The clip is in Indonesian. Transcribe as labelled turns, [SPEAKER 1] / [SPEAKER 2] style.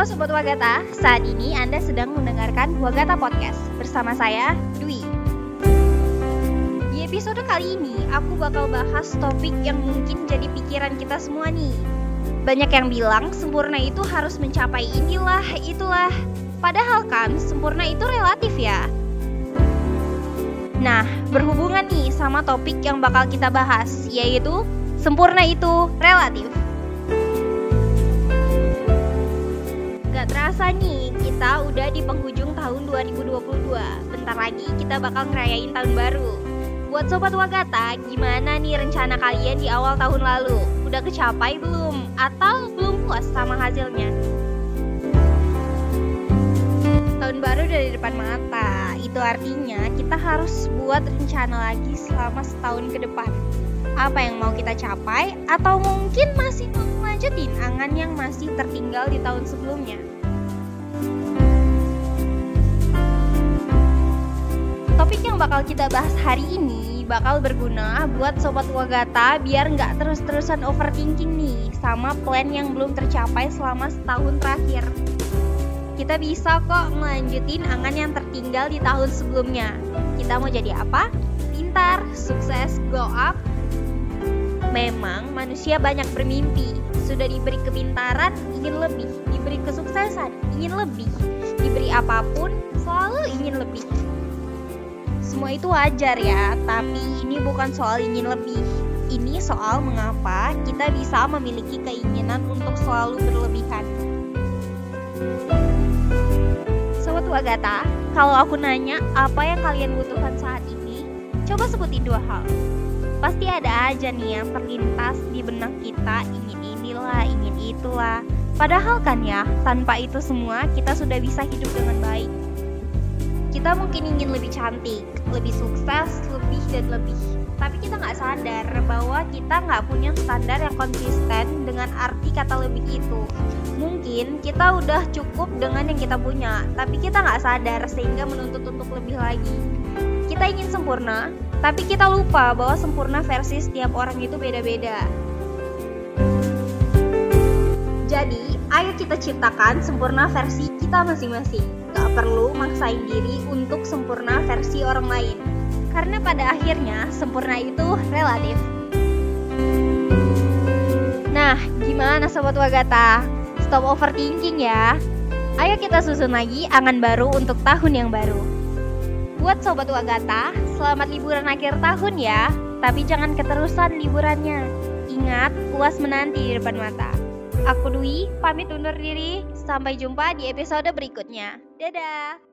[SPEAKER 1] Halo Sobat Wagata, saat ini Anda sedang mendengarkan Wagata Podcast bersama saya, Dwi. Di episode kali ini, aku bakal bahas topik yang mungkin jadi pikiran kita semua nih. Banyak yang bilang sempurna itu harus mencapai inilah, itulah. Padahal kan sempurna itu relatif ya. Nah, berhubungan nih sama topik yang bakal kita bahas, yaitu sempurna itu relatif. Terasa nih, kita udah di penghujung tahun 2022. Bentar lagi kita bakal ngerayain tahun baru. Buat Sobat Wagata, gimana nih rencana kalian di awal tahun lalu? Udah kecapai belum? Atau belum puas sama hasilnya? Tahun baru udah di depan mata. Itu artinya kita harus buat rencana lagi selama setahun ke depan. Apa yang mau kita capai? Atau mungkin masih mau lanjutin angan yang masih tertinggal di tahun sebelumnya? Topik yang bakal kita bahas hari ini bakal berguna buat Sobat Wagata biar nggak terus-terusan overthinking nih sama plan yang belum tercapai selama setahun terakhir. Kita bisa kok melanjutin angan yang tertinggal di tahun sebelumnya. Kita mau jadi apa? Pintar, sukses, go up. Memang manusia banyak bermimpi. Sudah diberi kepintaran, ingin lebih. Diberi kesuksesan, ingin lebih. Diberi apa pun, selalu ingin lebih semua itu wajar ya, tapi ini bukan soal ingin lebih. Ini soal mengapa kita bisa memiliki keinginan untuk selalu berlebihan. Sobat Wagata, kalau aku nanya apa yang kalian butuhkan saat ini, coba sebutin dua hal. Pasti ada aja nih yang terlintas di benak kita ingin inilah, ingin itulah. Padahal kan ya, tanpa itu semua kita sudah bisa hidup dengan baik kita mungkin ingin lebih cantik, lebih sukses, lebih dan lebih. Tapi kita nggak sadar bahwa kita nggak punya standar yang konsisten dengan arti kata lebih itu. Mungkin kita udah cukup dengan yang kita punya, tapi kita nggak sadar sehingga menuntut untuk lebih lagi. Kita ingin sempurna, tapi kita lupa bahwa sempurna versi setiap orang itu beda-beda. Jadi, ayo kita ciptakan sempurna versi kita masing-masing gak perlu maksain diri untuk sempurna versi orang lain. Karena pada akhirnya sempurna itu relatif. Nah, gimana Sobat Wagata? Stop overthinking ya. Ayo kita susun lagi angan baru untuk tahun yang baru. Buat Sobat Wagata, selamat liburan akhir tahun ya. Tapi jangan keterusan liburannya. Ingat, puas menanti di depan mata. Aku Dwi, pamit undur diri. Sampai jumpa di episode berikutnya. Dadah!